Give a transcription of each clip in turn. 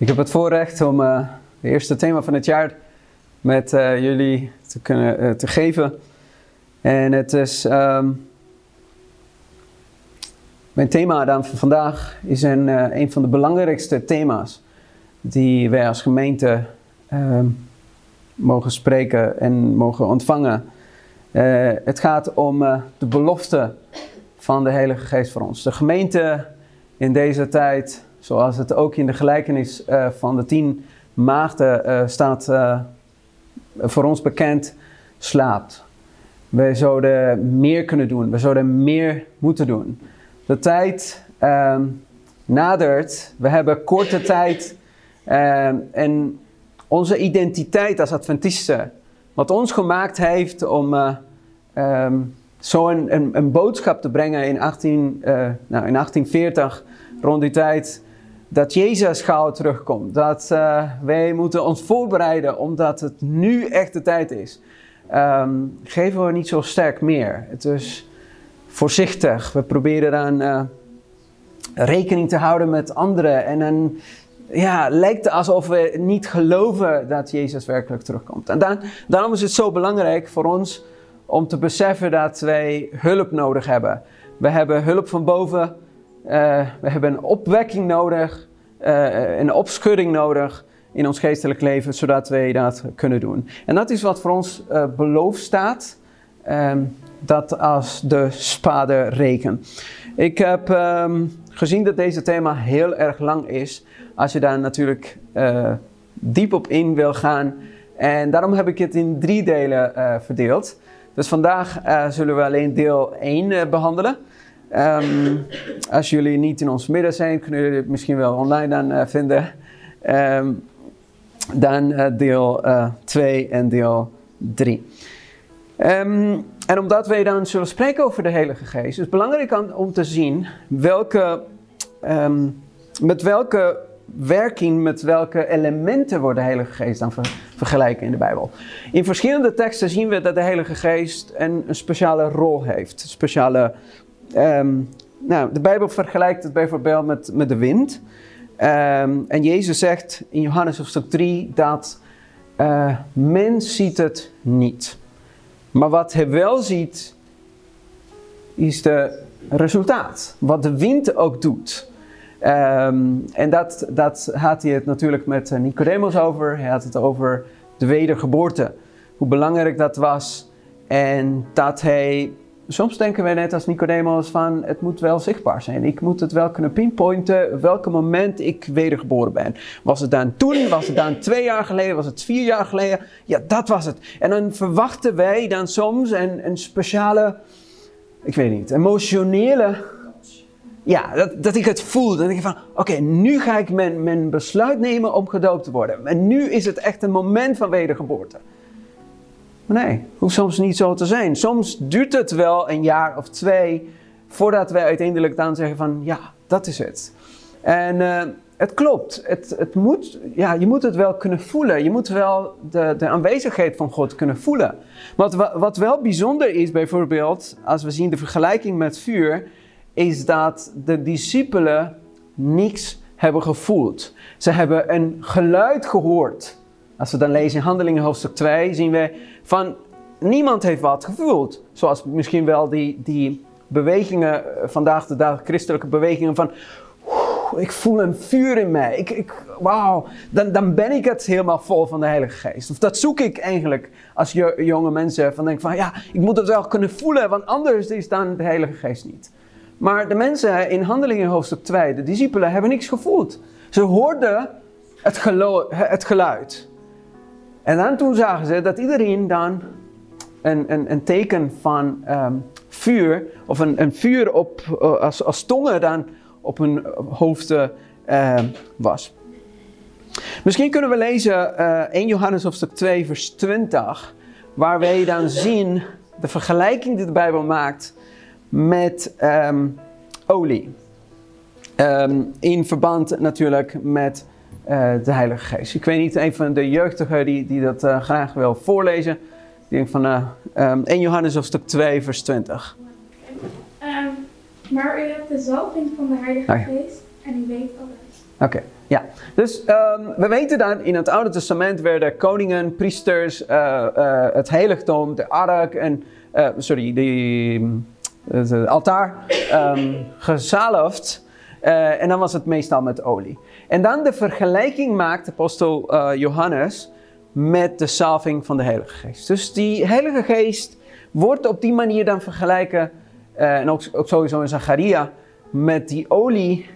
Ik heb het voorrecht om uh, het eerste thema van het jaar met uh, jullie te kunnen uh, te geven. En het is. Um, mijn thema dan van vandaag is een, een van de belangrijkste thema's die wij als gemeente um, mogen spreken en mogen ontvangen. het gaat om de belofte van de Heilige Geest voor ons. De gemeente in deze tijd Zoals het ook in de gelijkenis uh, van de tien maagden uh, staat uh, voor ons bekend, slaapt. We zouden meer kunnen doen. We zouden meer moeten doen. De tijd ehm, nadert. We hebben korte tijd. Ehm, en onze identiteit als Adventisten, wat ons gemaakt heeft om um, zo een, een, een, boodschap te brengen in, 18, nou, in 1840, rond die tijd dat Jezus gauw terugkomt. Dat uh, wij moeten ons voorbereiden omdat het nu echt de tijd is. Um, geven we niet zo sterk meer. Het is voorzichtig. We proberen dan uh, rekening te houden met anderen. En dan ja, lijkt het alsof we niet geloven dat Jezus werkelijk terugkomt. En dan, daarom is het zo belangrijk voor ons om te beseffen dat wij hulp nodig hebben. We hebben hulp van boven. Uh, we hebben een opwekking nodig, uh, een opschudding nodig in ons geestelijk leven, zodat wij dat kunnen doen. En dat is wat voor ons uh, beloofd staat, um, dat als de spade reken. Ik heb um, gezien dat deze thema heel erg lang is, als je daar natuurlijk diep op in wil gaan. En daarom heb ik het in drie delen verdeeld. Dus vandaag zullen we alleen deel 1 behandelen. Um, als jullie niet in ons midden zijn, kunnen jullie het misschien wel online dan uh, vinden. Um, dan deel 2 uh, en deel 3. Um, ehm, en omdat wij dan zullen spreken over de Heilige Geest, is het belangrijk om te zien welke, met welke werking, met welke elementen wordt de Heilige Geest dan ver, vergelijken in de Bijbel. In verschillende teksten zien we dat de Heilige Geest een, een speciale rol heeft, een speciale Um, nou, de Bijbel vergelijkt het bijvoorbeeld met, met de wind. Um, en Jezus zegt in Johannes hoofdstuk 3 dat uh, mens ziet het niet. Maar wat hij wel ziet, is de resultaat. Wat de wind ook doet. Um, en dat, dat had hij het natuurlijk met Nicodemus over. Hij had het over de wedergeboorte. Hoe belangrijk dat was. En dat hij soms denken wij net als Nicodemus van het moet wel zichtbaar zijn. Ik moet het wel kunnen pinpointen welke moment ik wedergeboren ben. Was het dan toen? Was het dan twee jaar geleden? Was het vier jaar geleden? Ja, dat was het. En dan verwachten wij dan soms een, een speciale, ik weet niet, emotionele... Ja, dat, dat ik het voel. Dan denk ik van, oké, nu ga ik mijn, mijn besluit nemen om gedoopt te worden. En nu is het echt een moment van wedergeboorte. Nee, hoeft soms niet zo te zijn. Soms duurt het wel een jaar of twee voordat wij uiteindelijk dan zeggen van ja, dat is het. En uh, het klopt. Het, het moet, ja, je moet het wel kunnen voelen. Je moet wel de, de aanwezigheid van God kunnen voelen. Wat, wat wel bijzonder is bijvoorbeeld, als we zien de vergelijking met vuur, is dat de discipelen niks hebben gevoeld. Ze hebben een geluid gehoord. Als we dan lezen in Handelingen hoofdstuk 2, zien we van niemand heeft wat gevoeld. Zoals misschien wel die, die bewegingen, eh, vandaag de dag christelijke bewegingen van... Ik voel een vuur in mij. Ik, ik, Wauw, dan, dan ben ik het helemaal vol van de Heilige Geest. Of dat zoek ik eigenlijk als je, jonge mensen. Van denk van ja, ik moet het wel kunnen voelen, want anders is dan de Heilige Geest niet. Maar de mensen in Handelingen hoofdstuk 2, de discipelen, hebben niks gevoeld. Ze hoorden het, het geluid. En dan toen zagen ze dat iedereen dan een, een, een teken van um, vuur, of een, een vuur op, uh, als, als tongen dan op hun hoofd uh, was. Misschien kunnen we lezen uh, 1 Johannes hoofdstuk 2 vers 20, waar wij dan zien de vergelijking die de Bijbel maakt met um, olie. In verband natuurlijk met de Heilige Geest. Ik weet niet, een van de jeugdigen die, die dat uh, graag wil voorlezen. Die denkt van uh, um, 1 Johannes hoofdstuk 2 vers 20. Um, maar u hebt de zalving van de Heilige ja. Geest en u weet alles. Oké, okay. Ja, dus um, we weten dat in het Oude Testament werden koningen, priesters, uh, uh, het heiligdom, de ark en, uh, sorry, de, het altaar um, gezalfd. en dan was het meestal met olie. En dan de vergelijking maakt apostel Johannes met de salving van de Heilige Geest. Dus die Heilige Geest wordt op die manier dan vergelijken, en ook, sowieso in Zacharia, met die olie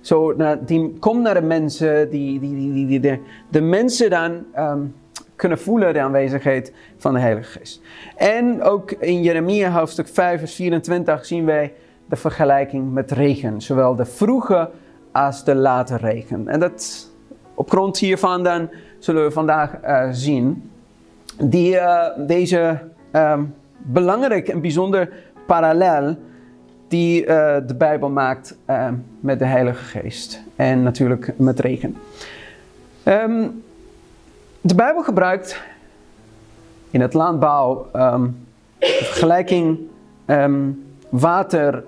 zo, die komt naar de mensen, die, die, die, die, de, mensen dan um, kunnen voelen de aanwezigheid van de Heilige Geest. En ook in Jeremia hoofdstuk 5 vers 24 zien wij de vergelijking met regen. Zowel de vroege als de late regen. En dat, op grond hiervan dan zullen we vandaag uh, zien die, uh, deze um, belangrijk en bijzonder parallel die uh, de Bijbel maakt uh, met de Heilige Geest. En natuurlijk met regen. Um, de Bijbel gebruikt in het landbouw um, de vergelijking water,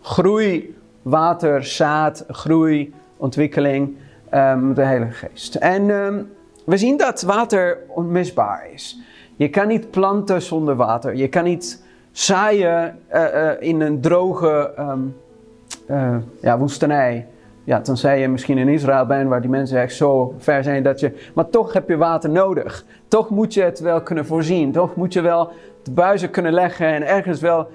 groei, water, zaad, groei, ontwikkeling, de Heilige Geest. En we zien dat water onmisbaar is. Je kan niet planten zonder water. Je kan niet zaaien uh, in een droge um, ja, woestenij. Ja, tenzij je misschien in Israël bent waar die mensen echt zo ver zijn dat je... Maar toch heb je water nodig. Toch moet je het wel kunnen voorzien. Toch moet je wel de buizen kunnen leggen en ergens wel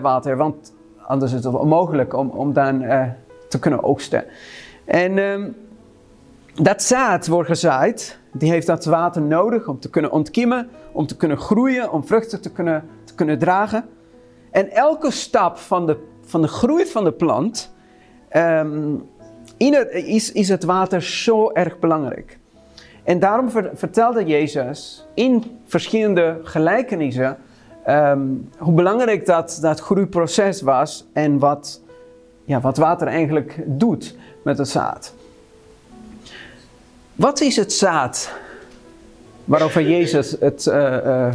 water. Want anders is het onmogelijk om, om dan te kunnen oogsten. En um, dat zaad wordt gezaaid. Die heeft dat water nodig om te kunnen ontkiemen, om te kunnen groeien, om vruchten te kunnen kunnen dragen. En elke stap van de, van de groei van de plant um, in is, is het water zo erg belangrijk. En daarom vertelde Jezus in verschillende gelijkenissen um, hoe belangrijk dat, dat groeiproces was en wat, ja, wat water eigenlijk doet met het zaad. Wat is het zaad waarover Jezus het uh, uh,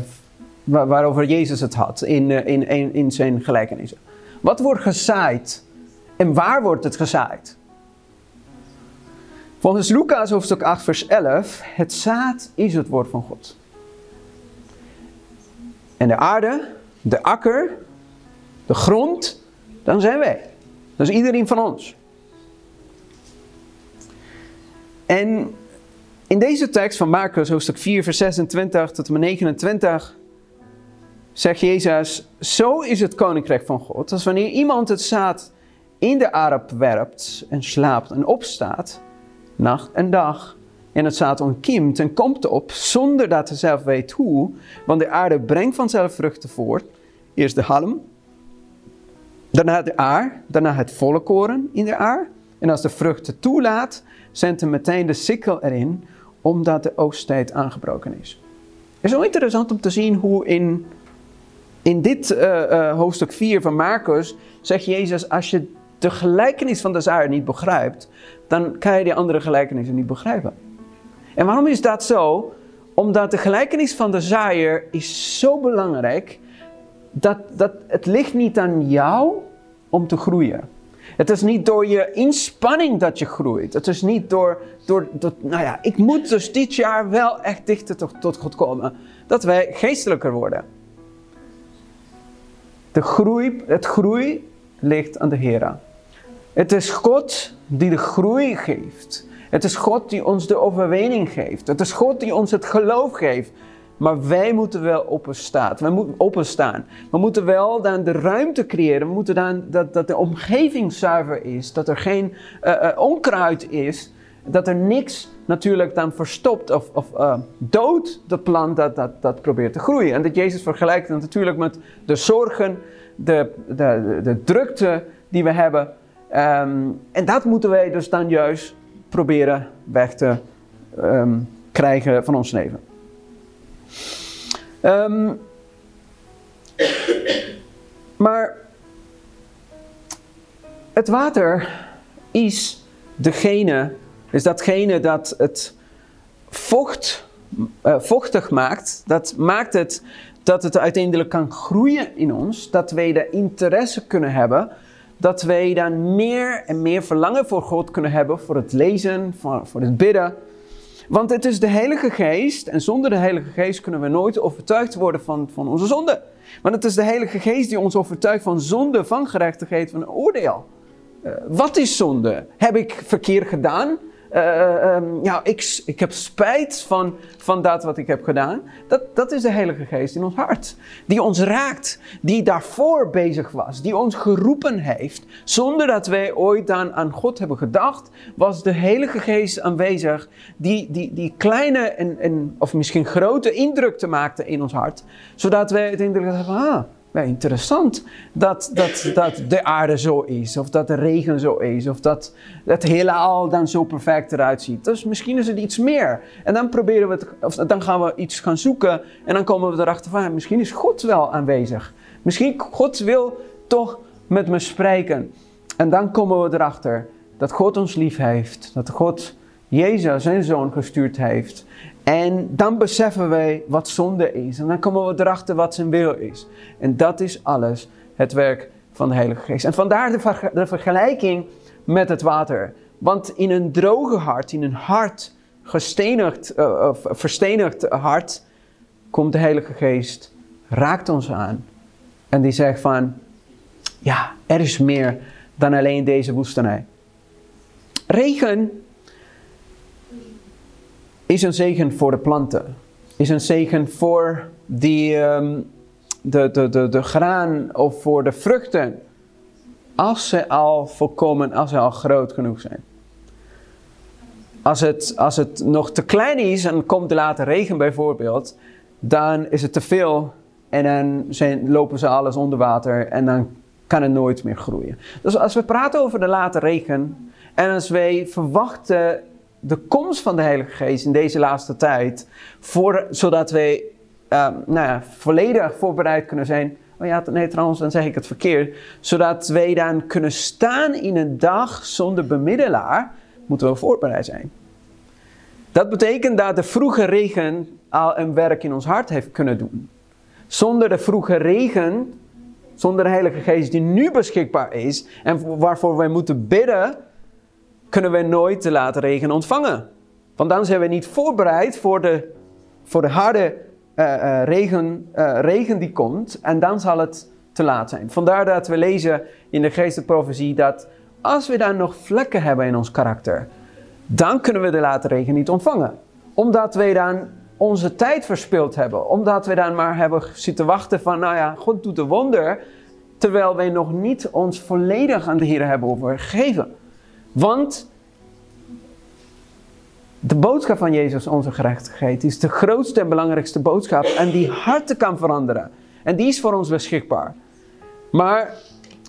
waarover Jezus het had in, eh, in, in, in zijn gelijkenissen. Wat wordt gezaaid en waar wordt het gezaaid? Volgens Lucas hoofdstuk 8 vers 11, het zaad is het woord van God. En de aarde, de akker, de grond, dan zijn wij. Dat is iedereen van ons. En in deze tekst van Marcus, hoofdstuk 4, vers 26 tot en met 29, zegt Jezus, zo is het koninkrijk van God. Als wanneer iemand het zaad in de aarde werpt en slaapt en opstaat, nacht en dag, en het zaad ontkiemt en komt op, zonder dat hij zelf weet hoe, want de aarde brengt vanzelf vruchten voort. Eerst de halm, daarna de aar, daarna het volle koren in de aar. En als de vruchten toelaat, zendt hij meteen de sikkel erin, omdat de oogsttijd aangebroken is. Het is zo interessant om te zien hoe in in dit uh, uh, hoofdstuk 4 van Marcus zegt Jezus, als je de gelijkenis van de zaaier niet begrijpt, dan kan je die andere gelijkenissen niet begrijpen. En waarom is dat zo? Omdat de gelijkenis van de zaaier is zo belangrijk, dat, dat het ligt niet aan jou om te groeien. Het is niet door je inspanning dat je groeit. Het is niet door, door, door nou ja, ik moet dus dit jaar wel echt dichter tot, tot God komen, dat wij geestelijker worden. De groei, het groei ligt aan de Heer. Het is God die de groei geeft. Het is God die ons de overwinning geeft. Het is God die ons het geloof geeft. Maar wij moeten wel openstaan. We moeten openstaan. We moeten wel dan de ruimte creëren. We moeten dan dat, dat de omgeving zuiver is. Dat er geen uh, uh, onkruid is. Dat er niks natuurlijk dan verstopt of, of uh, dood de plant dat, dat, dat probeert te groeien. En dat Jezus vergelijkt het natuurlijk met de zorgen, de, de, de, drukte die we hebben. Um, en dat moeten wij dus dan juist proberen weg te um, krijgen van ons leven. Um, maar het water is degene is datgene dat het vocht, uh, vochtig maakt. Dat maakt het dat het uiteindelijk kan groeien in ons. Dat wij de interesse kunnen hebben. Dat wij dan meer en meer verlangen voor God kunnen hebben, voor het lezen, voor, voor het bidden. Want het is de Heilige Geest en zonder de Heilige Geest kunnen we nooit overtuigd worden van, van onze zonde. Want het is de Heilige Geest die ons overtuigt van zonde, van gerechtigheid, van oordeel. Uh, wat is zonde? Heb ik verkeerd gedaan? Uh, um, ja, ik, ik heb spijt van, van dat wat ik heb gedaan. Dat, dat is de Heilige Geest in ons hart. Die ons raakt. Die daarvoor bezig was. Die ons geroepen heeft. Zonder dat wij ooit dan aan God hebben gedacht. Was de Heilige Geest aanwezig. Die, die, die kleine en, en, of misschien grote indruk te maakte in ons hart. Zodat wij het indruk hebben ah, wel interessant dat, dat, dat de aarde zo is, of dat de regen zo is, of dat het heelal dan zo perfect eruit ziet. Dus misschien is het iets meer. En dan proberen we het, of dan gaan we iets gaan zoeken en dan komen we erachter van, misschien is God wel aanwezig. Misschien God wil toch met me spreken. En dan komen we erachter dat God ons lief heeft, dat God Jezus, zijn zoon, gestuurd heeft. En dan beseffen wij wat zonde is. En dan komen we erachter wat zijn wil is. En dat is alles het werk van de Heilige Geest. En vandaar de, vergelijking met het water. Want in een droge hart, in een hart, gestenigd, uh, verstenigd hart, komt de Heilige Geest, raakt ons aan. En die zegt van, ja, er is meer dan alleen deze woestenij. Regen is een zegen voor de planten. Is een zegen voor die, um, de, de, de, de graan of voor de vruchten. Als ze al volkomen, als ze al groot genoeg zijn. Als het, als het nog te klein is en komt de late regen bijvoorbeeld, dan is het te veel en dan lopen ze alles onder water en dan kan het nooit meer groeien. Dus als we praten over de late regen en als wij verwachten de komst van de Heilige Geest in deze laatste tijd, voor, zodat wij uh, nou ja, volledig voorbereid kunnen zijn. Oh ja, nee, trouwens, dan zeg ik het verkeerd. Zodat wij dan kunnen staan in een dag zonder bemiddelaar, moeten we voorbereid zijn. Dat betekent dat de vroege regen al een werk in ons hart heeft kunnen doen. Zonder de vroege regen, zonder de Heilige Geest die nu beschikbaar is en waarvoor wij moeten bidden, kunnen we nooit de late regen ontvangen. Want dan zijn we niet voorbereid voor de, voor de harde uh, uh, regen, uh, regen die komt. En dan zal het te laat zijn. Vandaar dat we lezen in de geestenprofetie dat als we dan nog vlekken hebben in ons karakter, dan kunnen we de late regen niet ontvangen. Omdat we dan onze tijd verspild hebben. Omdat we dan maar hebben zitten wachten van, nou ja, God doet een wonder. Terwijl wij nog niet ons volledig aan de Heer hebben overgegeven. Want de boodschap van Jezus, onze gerechtigheid, is de grootste en belangrijkste boodschap. En die harten kan veranderen. En die is voor ons beschikbaar. Maar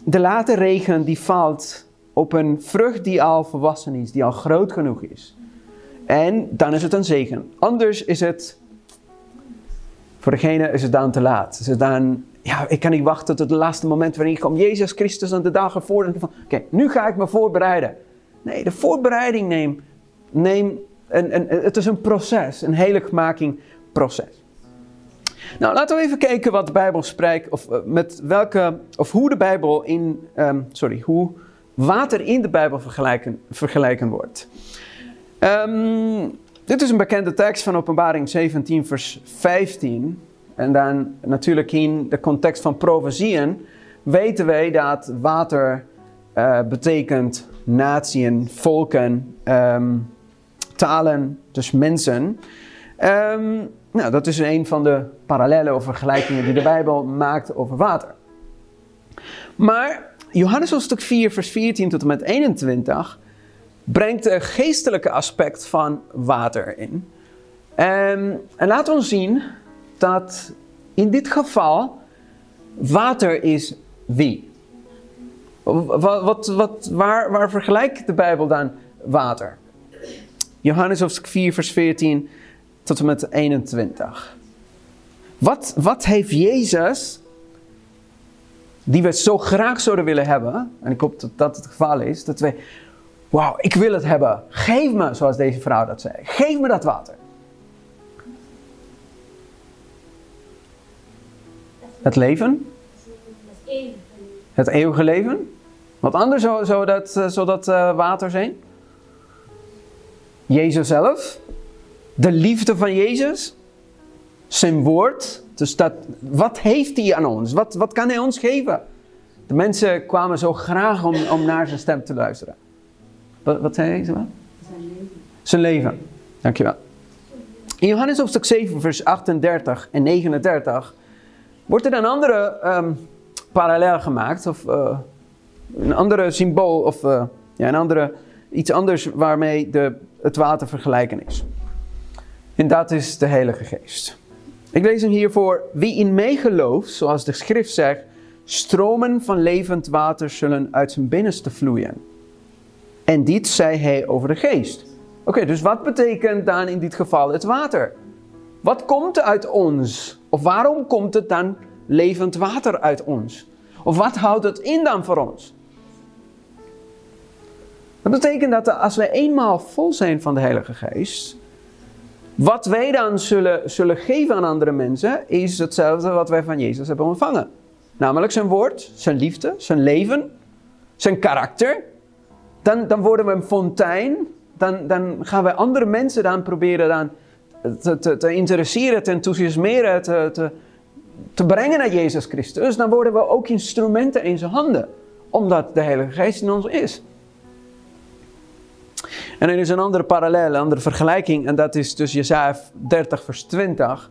de late regen die valt op een vrucht die al volwassen is, die al groot genoeg is. En dan is het een zegen. Anders is het, voor degene is het dan te laat. Is het dan, ja, ik kan niet wachten tot het laatste moment waarin ik kom. Jezus Christus aan de dagen voor. Van, oké, nu ga ik me voorbereiden. Nee, de voorbereiding neem, neem een, een, het is een proces, een heiligmaking proces. Nou, laten we even kijken wat de Bijbel spreekt, of eh, met welke, of hoe de Bijbel in, um, sorry, hoe water in de Bijbel vergelijken, vergelijken wordt. Um, dit is een bekende tekst van Openbaring 17, vers 15. En dan natuurlijk in de context van profetieën weten wij dat water uh, betekent natieën, volken, um, talen, dus mensen. Um, nou, dat is een van de parallellen of vergelijkingen die de Bijbel maakt over water. Maar Johannes hoofdstuk 4, vers 14 tot en met 21 brengt een geestelijke aspect van water in. Um, en laat ons zien dat in dit geval water is wie. Wat, wat, wat, waar, waar vergelijkt de Bijbel dan water? Johannes hoofdstuk 4, vers 14 tot en met 21. Wat, wat heeft Jezus, die we zo graag zouden willen hebben, en ik hoop dat dat het geval is, dat we, wauw, ik wil het hebben. Geef me, zoals deze vrouw dat zei, geef me dat water. Het leven? Het eeuwige leven? Wat anders zou, zou dat, zou dat uh, water zijn? Jezus zelf? De liefde van Jezus? Zijn woord? Dus dat, wat heeft hij aan ons? Wat, wat kan hij ons geven? De mensen kwamen zo graag om, om naar zijn stem te luisteren. Wat, wat zei hij? Zijn leven. Zijn leven. Dankjewel. In Johannes hoofdstuk 7, vers 38 en 39 wordt er een andere um, parallel gemaakt, of uh, een andere symbool, of uh, ja, een andere, iets anders waarmee de, het water vergelijken is. En dat is de Heilige Geest. Ik lees hem hiervoor: Wie in mij gelooft, zoals de schrift zegt, stromen van levend water zullen uit zijn binnenste vloeien. En dit zei hij over de geest. Oké, dus wat betekent dan in dit geval het water? Wat komt uit ons? Of waarom komt het dan levend water uit ons? Of wat houdt het in dan voor ons? Dat betekent dat als wij eenmaal vol zijn van de Heilige Geest, wat wij dan zullen, zullen geven aan andere mensen, is hetzelfde wat wij van Jezus hebben ontvangen. Namelijk zijn woord, zijn liefde, zijn leven, zijn karakter. Dan, dan worden we een fontein. Dan, dan gaan we andere mensen dan proberen dan te, te, te interesseren, te enthousiasmeren, te, te, te brengen naar Jezus Christus. Dan worden we ook instrumenten in zijn handen. Omdat de Heilige Geest in ons is. En er is een andere parallel, een andere vergelijking. En dat is dus Jesaja 30 vers 20.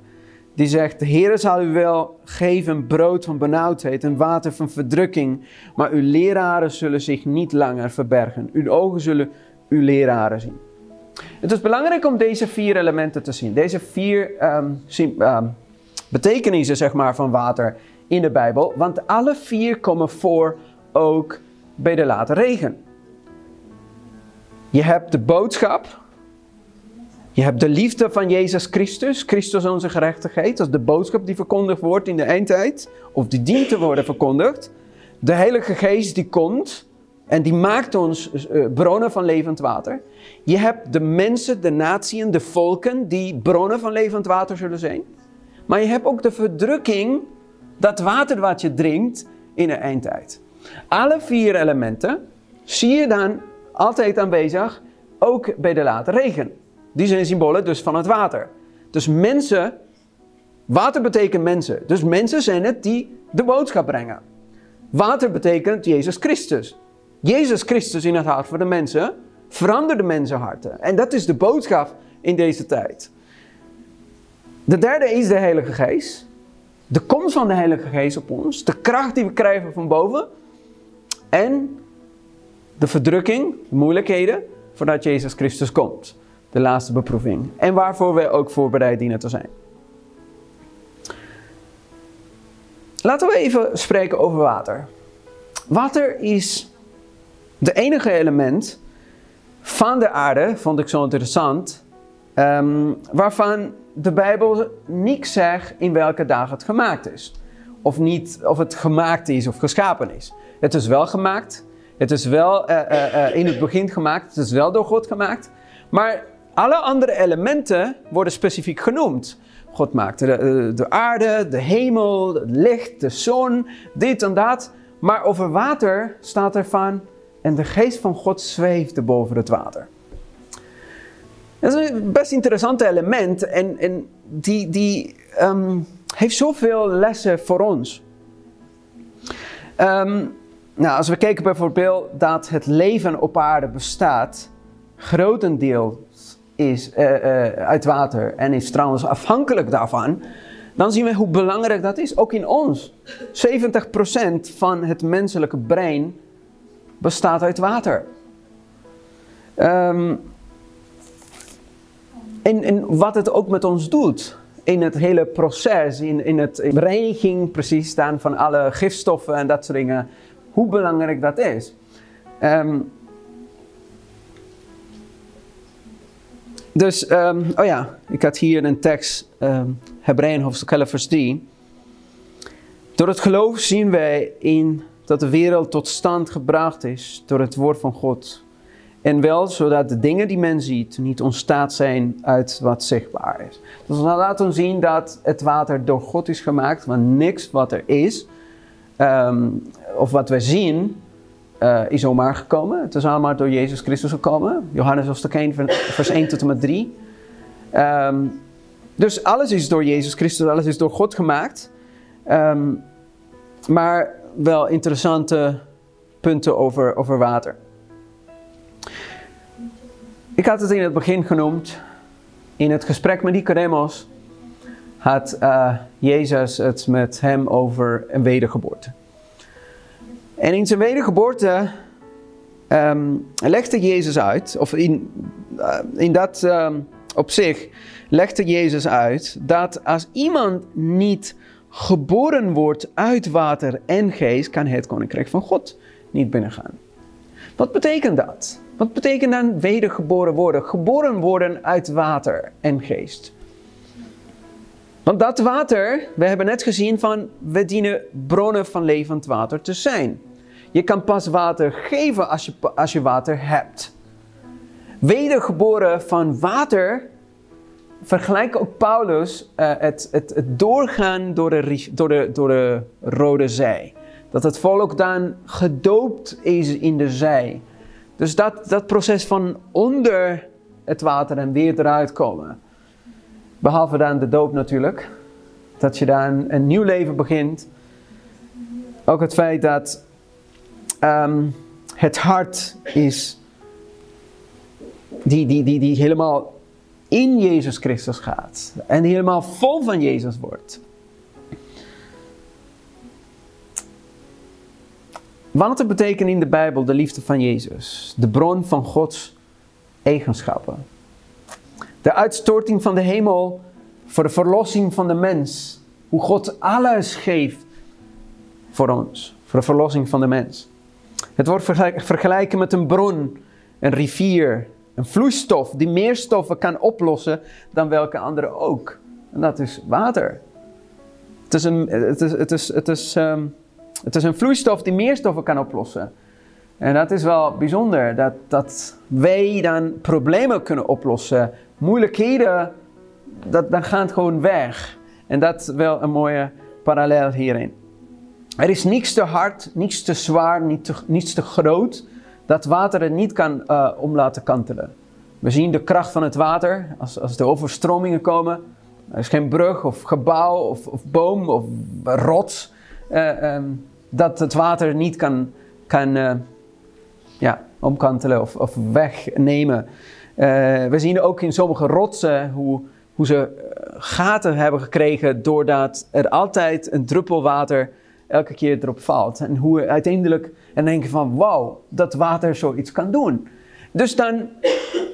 Die zegt, de Heer zal u wel geven brood van benauwdheid en water van verdrukking. Maar uw leraren zullen zich niet langer verbergen. Uw ogen zullen uw leraren zien. Het is belangrijk om deze vier elementen te zien. Deze vier um, betekenissen zeg maar, van water in de Bijbel. Want alle vier komen voor ook bij de late regen. Je hebt de boodschap. Je hebt de liefde van Jezus Christus. Christus onze gerechtigheid. Dat is de boodschap die verkondigd wordt in de eindtijd. Of die dient te worden verkondigd. De Heilige Geest die komt. En die maakt ons uh, bronnen van levend water. Je hebt de mensen, de natieën, de volken die bronnen van levend water zullen zijn. Maar je hebt ook de verdrukking, dat water wat je drinkt in de eindtijd. Alle vier elementen zie je dan altijd aanwezig, ook bij de late regen. Die zijn symbolen dus van het water. Dus mensen, water betekent mensen. Dus mensen zijn het die de boodschap brengen. Water betekent Jezus Christus. Jezus Christus in het hart van de mensen verandert de mensenharten. En dat is de boodschap in deze tijd. De derde is de Heilige Geest. De komst van de Heilige Geest op ons. De kracht die we krijgen van boven. En de verdrukking, de moeilijkheden, voordat Jezus Christus komt. De laatste beproeving. En waarvoor wij ook voorbereid dienen te zijn. Laten we even spreken over water. Water is de enige element van de aarde, vond ik zo interessant, um, waarvan de Bijbel niks zegt in welke dag het gemaakt is. Of, niet, of het gemaakt is of geschapen is. Het is wel gemaakt, het is wel uh, uh, in het begin gemaakt, het is wel door God gemaakt. Maar alle andere elementen worden specifiek genoemd. God maakte de, de aarde, de hemel, het licht, de zon, dit en dat. Maar over water staat er van, en de geest van God zweefde boven het water. Dat is een best interessant element en, en die, die um, heeft zoveel lessen voor ons. Um, nou, als we kijken bijvoorbeeld dat het leven op aarde bestaat, grotendeels is uh, uh, uit water en is trouwens afhankelijk daarvan, dan zien we hoe belangrijk dat is, ook in ons. 70% van het menselijke brein bestaat uit water. Um, en, wat het ook met ons doet in het hele proces, in, in het reiniging precies staan van alle gifstoffen en dat soort dingen hoe belangrijk dat is. Um, dus, um, oh ja, ik had hier een tekst, um, Hebreeën hoofdstuk 11 vers 3. Door het geloof zien wij in dat de wereld tot stand gebracht is door het woord van God. En wel zodat de dingen die men ziet niet ontstaat zijn uit wat zichtbaar is. Dus dat laat ons zien dat het water door God is gemaakt, want niks wat er is, um, of wat we zien, uh, is zomaar gekomen. Het is allemaal door Jezus Christus gekomen. Johannes hoofdstuk 1, vers 1 tot en met 3. Ehm, dus alles is door Jezus Christus, alles is door God gemaakt. Ehm, maar wel interessante punten over, over water. Ik had het in het begin genoemd. In het gesprek met Nicodemus had uh, Jezus het met hem over een wedergeboorte. En in zijn wedergeboorte um, legde Jezus uit, of in, uh, in dat um, op zich legde Jezus uit dat als iemand niet geboren wordt uit water en geest, kan het koninkrijk van God niet binnengaan. Wat betekent dat? Wat betekent dan wedergeboren worden? Geboren worden uit water en geest. Want dat water, we hebben net gezien van, we dienen bronnen van levend water te zijn. Je kan pas water geven als je, als je water hebt. Wedergeboren van water vergelijkt ook Paulus uh, het, het, het, doorgaan door de, door, de, door de Rode Zee. Dat het volk dan gedoopt is in de zee. Dus dat, dat proces van onder het water en weer eruit komen. Behalve dan de doop natuurlijk. Dat je dan een nieuw leven begint. Ook het feit dat um, het hart is die, die, die, die helemaal in Jezus Christus gaat. En helemaal vol van Jezus wordt. Water betekent in de Bijbel de liefde van Jezus. De bron van Gods eigenschappen. De uitstorting van de hemel voor de verlossing van de mens. Hoe God alles geeft voor ons. Voor de verlossing van de mens. Het wordt vergelijken met een bron, een rivier, een vloeistof die meer stoffen kan oplossen dan welke andere ook. En dat is water. Het is een, het is, het is, het is, um, het is een vloeistof die meer stoffen kan oplossen. En dat is wel bijzonder, dat, dat wij dan problemen kunnen oplossen. Moeilijkheden, dat, dan gaat gewoon weg. En dat is wel een mooie parallel hierin. Er is niets te hard, niets te zwaar, niets te, te groot dat water het niet kan uh, om laten kantelen. We zien de kracht van het water als, als er overstromingen komen. Er is geen brug of gebouw of, of boom of rots uh, um, dat het water niet kan, kan uh, ja, omkantelen of, of wegnemen. we zien ook in sommige rotsen hoe, hoe ze gaten hebben gekregen doordat er altijd een druppel water elke keer erop valt. En hoe uiteindelijk en denken van wauw, dat water zoiets kan doen. Dus dan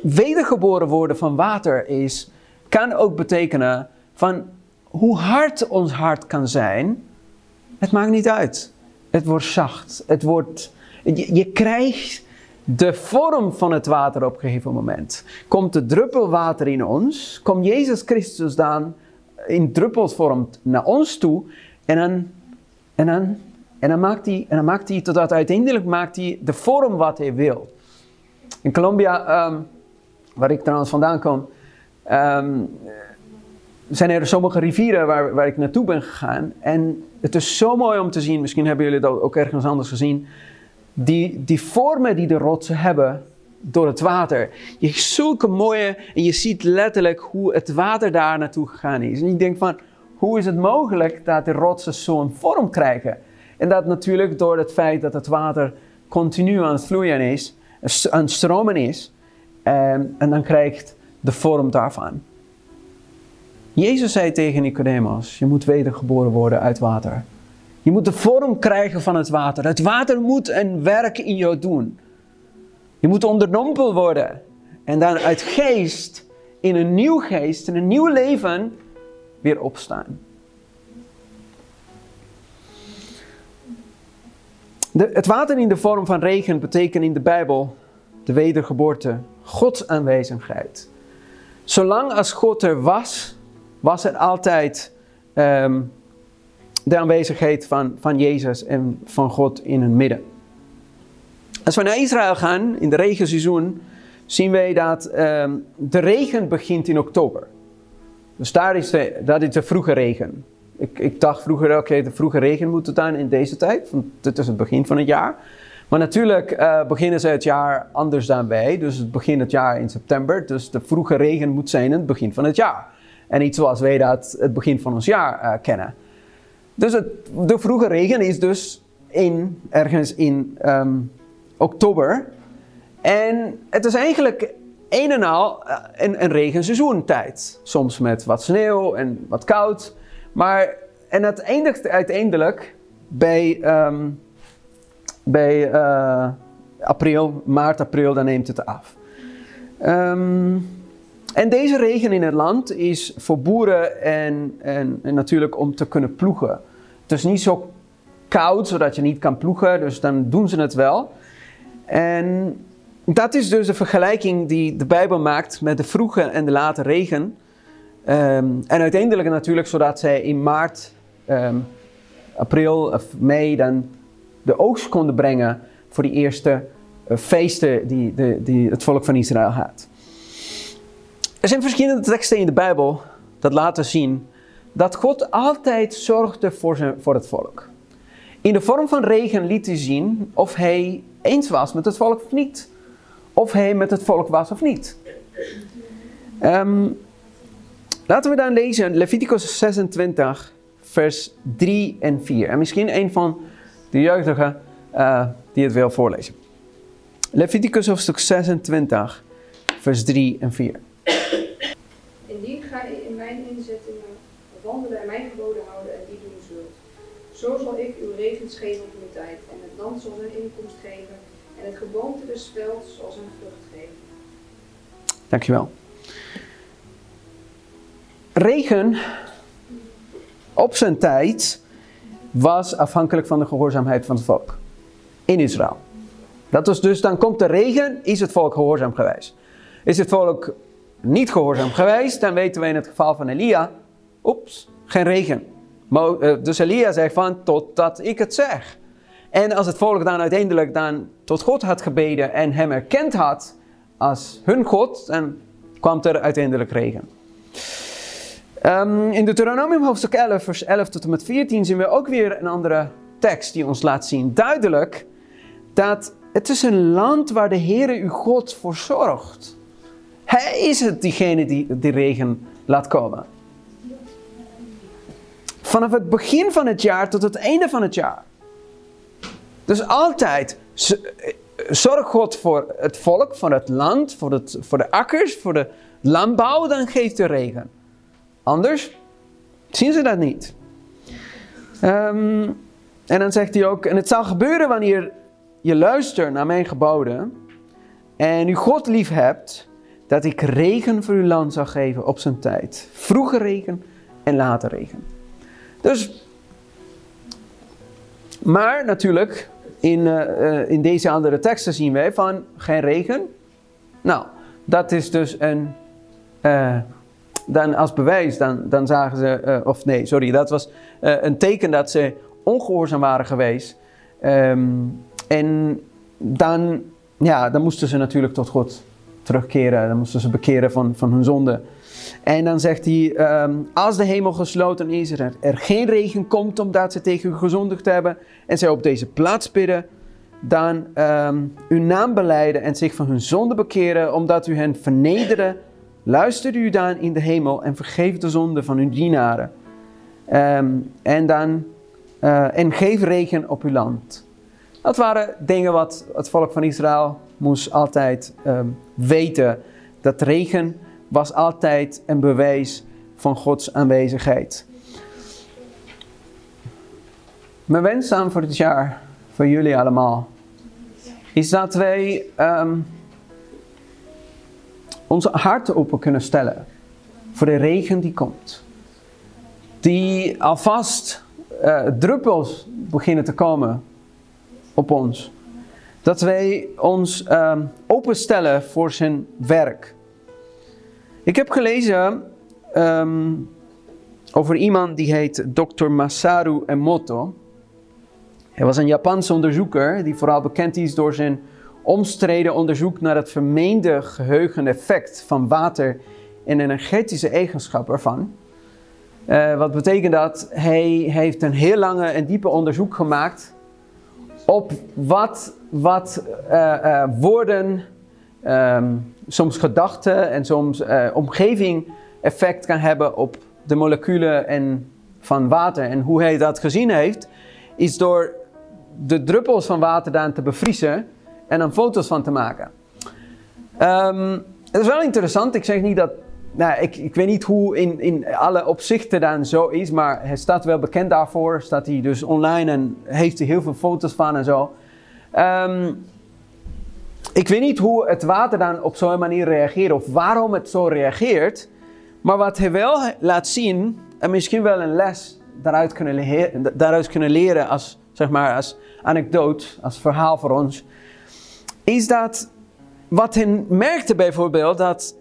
wedergeboren worden van water is, kan ook betekenen van hoe hard ons hart kan zijn, het maakt niet uit. Het wordt zacht. Het wordt, je, je krijgt de vorm van het water op een gegeven moment. Komt de druppel water in ons, komt Jezus Christus dan in druppelsvorm naar ons toe en dan en dan, en dan, maakt, hij, en dan maakt hij, totdat uiteindelijk maakt hij de vorm wat hij wil. In Colombia, um, waar ik trouwens vandaan kom, um, zijn er sommige rivieren waar, waar ik naartoe ben gegaan. En het is zo mooi om te zien, misschien hebben jullie dat ook ergens anders gezien. Die, die vormen die de rotsen hebben door het water. Je zulke mooie, en je ziet letterlijk hoe het water daar naartoe gegaan is. En je denkt van, hoe is het mogelijk dat de rotsen zo'n vorm krijgen? En dat natuurlijk door het feit dat het water continu aan het vloeien is, aan het stromen is, ehm, en dan krijgt de vorm daarvan. Jezus zei tegen Nicodemus, je moet wedergeboren worden uit water. Je moet de vorm krijgen van het water. Het water moet een werk in jou doen. Je moet onderdompeld worden. En dan uit geest, in een nieuw geest, in een nieuw leven, weer opstaan. Het water in de vorm van regen betekent in de Bijbel de wedergeboorte, Gods aanwezigheid. Zolang als God er was, was er altijd um, de aanwezigheid van, van Jezus en van God in het midden. Als we naar Israël gaan in de regenseizoen, zien wij dat um, de regen begint in oktober. Dus daar is de, dat is de vroege regen. Ik, ik dacht vroeger, oké, de vroege regen moet het dan in deze tijd, want dit is het begin van het jaar. Maar natuurlijk uh, beginnen ze het jaar anders dan wij. Dus het begint het jaar in september. Dus de vroege regen moet zijn in het begin van het jaar. En niet zoals wij dat het begin van ons jaar uh, kennen. Dus het, de vroege regen is dus in, ergens in um, oktober. En het is eigenlijk een en al uh, een, een regenseizoentijd. Soms met wat sneeuw en wat koud. Maar, en het eindigt uiteindelijk bij, um, bij uh, april, maart, april, dan neemt het af. Um, en deze regen in het land is voor boeren en, en, en, natuurlijk om te kunnen ploegen. Het is niet zo koud zodat je niet kan ploegen, dus dan doen ze het wel. En dat is dus de vergelijking die de Bijbel maakt met de vroege en de late regen. Um, en uiteindelijk natuurlijk zodat zij in maart, um, april of mei dan de oogst konden brengen voor die eerste uh, feesten die, de, die het volk van Israël had. Er zijn verschillende teksten in de Bijbel dat laten zien dat God altijd zorgde voor, zijn, voor het volk. In de vorm van regen liet hij zien of hij eens was met het volk of niet. Of hij met het volk was of niet. Um, laten we dan lezen Leviticus 26, vers 3 en 4. En misschien een van de jeugdigen uh, die het wil voorlezen. Leviticus hoofdstuk 26, vers 3 en 4. Indien gij in mijn inzettingen wandelen en mijn geboden houden en die doen zult. Zo zal ik uw regens geven op uw tijd en het land zal zijn inkomst geven en het geboomte des velds zal zijn vrucht geven. Dankjewel. Regen op zijn tijd was afhankelijk van de gehoorzaamheid van het volk in Israël. Dat was dus, dan komt de regen, is het volk gehoorzaam geweest. Is het volk niet gehoorzaam geweest, dan weten we in het geval van Elia, oeps, geen regen. Eh, dus Elia zegt van, totdat ik het zeg. En als het volk dan uiteindelijk dan tot God had gebeden en hem erkend had als hun God, dan kwam er uiteindelijk regen. Um, in Deuteronomium hoofdstuk 11, vers 11 tot en met 14 zien we ook weer een andere tekst die ons laat zien duidelijk dat het is een land waar de Heere uw God voor zorgt. Hij is het diegene die de regen laat komen. Vanaf het begin van het jaar tot het einde van het jaar. Dus altijd zorg God voor het volk, voor het land, voor, het, voor de akkers, voor de landbouw, dan geeft de regen. Anders zien ze dat niet. Um, en dan zegt hij ook, en het zal gebeuren wanneer je luistert naar mijn geboden en u God lief hebt, dat ik regen voor uw land zal geven op zijn tijd. Vroege regen en late regen. Dus, maar natuurlijk, in, uh, in deze andere teksten zien wij van geen regen. Nou, dat is dus een, uh, dan als bewijs, dan, dan zagen ze, of nee, sorry, dat was een teken dat ze ongehoorzaam waren geweest. Um, en dan, ja, dan moesten ze natuurlijk tot God terugkeren. Dan moesten ze bekeren van, van hun zonde. En dan zegt hij, um, als de hemel gesloten is, er, er geen regen komt omdat ze tegen u gezondigd hebben en zij op deze plaats bidden, dan um, uw naam beleiden en zich van hun zonde bekeren, omdat u hen vernederen, luister u dan in de hemel en vergeef de zonde van uw dienaren. Um, en dan, uh, en geef regen op uw land. Dat waren dingen wat het volk van Israël moest altijd weten. Dat regen was altijd een bewijs van Gods aanwezigheid. Mijn wens aan voor dit jaar, voor jullie allemaal, is dat wij um, onze harten open kunnen stellen voor de regen die komt. Die alvast uh, druppels beginnen te komen op ons. Dat wij ons um, openstellen voor zijn werk. Ik heb gelezen um, over iemand die heet Dr. Masaru Emoto. Hij was een Japanse onderzoeker die vooral bekend is door zijn omstreden onderzoek naar het vermeende geheugeneffect van water en energetische eigenschappen ervan. Uh, wat betekent dat? Hij heeft een heel lange en diepe onderzoek gemaakt op wat wat uh, woorden, ehm, soms gedachten en soms omgeving effect kan hebben op de moleculen en van water. En hoe hij dat gezien heeft, is door de druppels van water dan te bevriezen en dan foto's van te maken. Um, het is wel interessant. Ik zeg niet dat. Nou, ik, ik weet niet hoe in, in alle opzichten dan zo is, maar hij staat wel bekend daarvoor. Staat hij dus online en heeft hij heel veel foto's van en zo. Um, ik weet niet hoe het water dan op zo'n manier reageert of waarom het zo reageert. Maar wat hij wel laat zien, en misschien wel een les daaruit kunnen, leren, daaruit kunnen leren als, zeg maar, als anekdote, als verhaal voor ons, is dat wat hij merkte bijvoorbeeld dat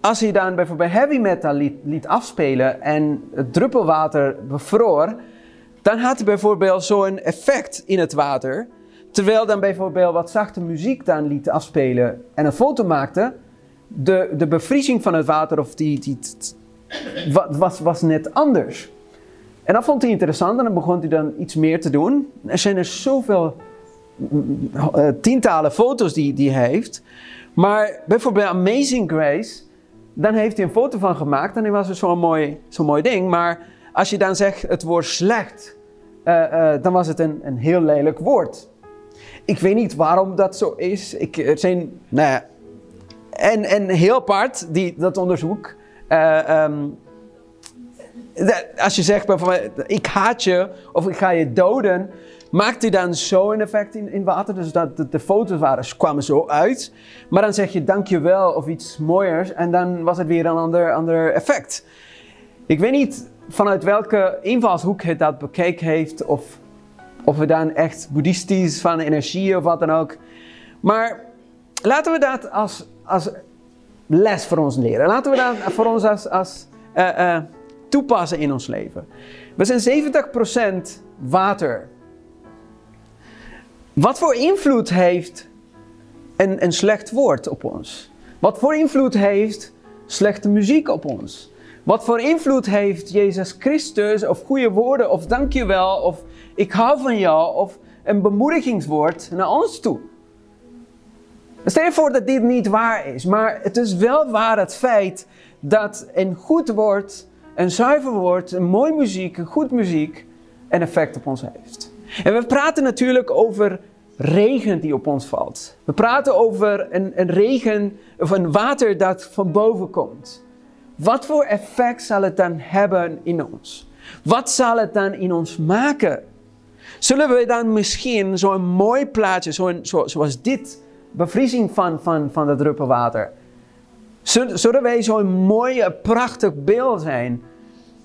als hij dan bijvoorbeeld heavy metal liet, afspelen en het druppelwater bevroor, dan had hij bijvoorbeeld zo'n effect in het water. Terwijl dan bijvoorbeeld wat zachte muziek dan liet afspelen en een foto maakte, de, de bevriezing van het water of die, die, was, was net anders. En dat vond hij interessant en dan begon hij dan iets meer te doen. Er zijn er zoveel uh, tientallen foto's die, die hij heeft. Maar bijvoorbeeld Amazing Grace, dan heeft hij een foto van gemaakt en dan was het zo'n mooi, zo'n mooi ding. Maar als je dan zegt het woord slecht, uh, dan was het een, een heel lelijk woord. Ik weet niet waarom dat zo is. Ik, er zijn, nou ja, en, en heel apart, die, dat onderzoek. Um, als je zegt bijvoorbeeld, ik haat je of ik ga je doden, maakt hij dan zo een effect in, in water. Dus dat de, de foto's waren, kwamen zo uit. Maar dan zeg je dankjewel of iets mooiers en dan was het weer een ander, ander effect. Ik weet niet vanuit welke invalshoek het dat bekeken heeft of, of we dan echt boeddhistisch van energie of wat dan ook. Maar laten we dat als, als les voor ons leren. Laten we dat voor ons als, als uh, uh, toepassen in ons leven. We zijn 70% water. Wat voor invloed heeft een, een slecht woord op ons? Wat voor invloed heeft slechte muziek op ons? Wat voor invloed heeft Jezus Christus of goede woorden of dankjewel of ik hou van jou of een bemoedigingswoord naar ons toe? Stel je voor dat dit niet waar is, maar het is wel waar het feit dat een goed woord, een zuiver woord, een mooie muziek, een goed muziek een effect op ons heeft. En we praten natuurlijk over regen die op ons valt. We praten over een, een regen of een water dat van boven komt. Wat voor effect zal het dan hebben in ons? Wat zal het dan in ons maken? Zullen we dan misschien zo'n mooi plaatje, zo, zo, zoals dit, bevriezing van, van, van het druppelwater, zullen wij zo'n mooi, prachtig beeld zijn,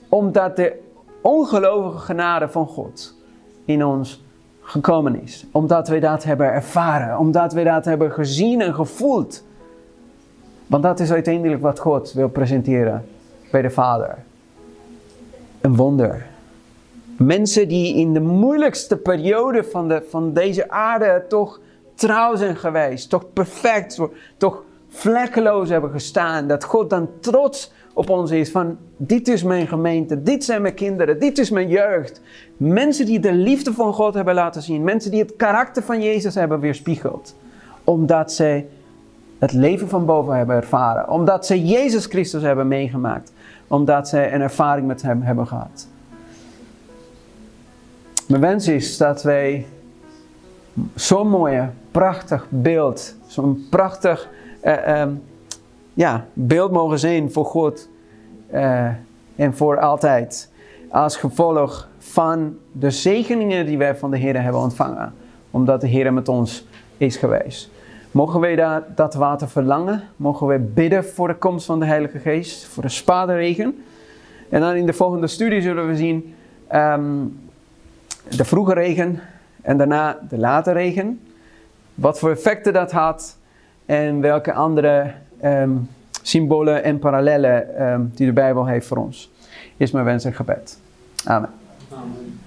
omdat de ongelovige genade van God in ons gekomen is. Omdat we dat hebben ervaren, omdat we dat hebben gezien en gevoeld. Want dat is uiteindelijk wat God wil presenteren bij de Vader. Een wonder. Mensen die in de moeilijkste periode van, de, van deze aarde toch trouw zijn geweest, toch perfect, toch vlekkeloos hebben gestaan. Dat God dan trots op ons is van dit is mijn gemeente, dit zijn mijn kinderen, dit is mijn jeugd. Mensen die de liefde van God hebben laten zien, mensen die het karakter van Jezus hebben weerspiegeld. Omdat zij het leven van boven hebben ervaren, omdat zij Jezus Christus hebben meegemaakt, omdat zij een ervaring met Hem hebben gehad. Mijn wens is dat wij zo'n mooie, prachtig beeld, zo'n prachtig uh, um, ja, beeld mogen zijn voor God uh, en voor altijd. Als gevolg van de zegeningen die wij van de Heer hebben ontvangen. Omdat de Heer met ons is geweest. Mogen wij dat, dat water verlangen? Mogen wij bidden voor de komst van de Heilige Geest? Voor de spaderregen? En dan in de volgende studie zullen we zien um, de vroege regen en daarna de late regen. Wat voor effecten dat had en welke andere um, symbolen en parallellen um, die de Bijbel heeft voor ons. Is mijn wens en gebed. Amen. Amen.